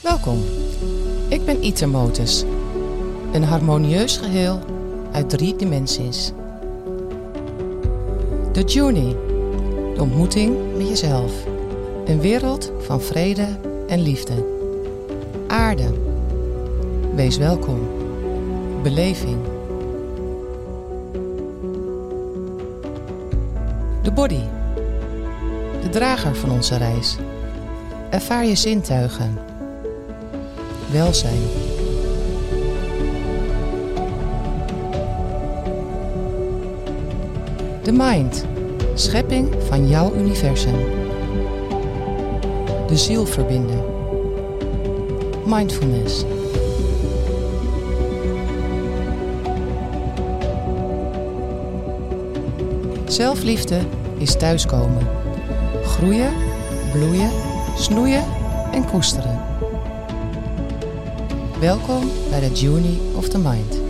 Welkom. Ik ben Itermotus. Een harmonieus geheel uit drie dimensies. The Journey. De ontmoeting met jezelf. Een wereld van vrede en liefde. Aarde. Wees welkom. Beleving. De body. De drager van onze reis. Ervaar je zintuigen. Welzijn. De mind. Schepping van jouw universum. De ziel verbinden. Mindfulness. Zelfliefde is thuiskomen. Groeien, bloeien, snoeien en koesteren. Welkom bij de Journey of the Mind.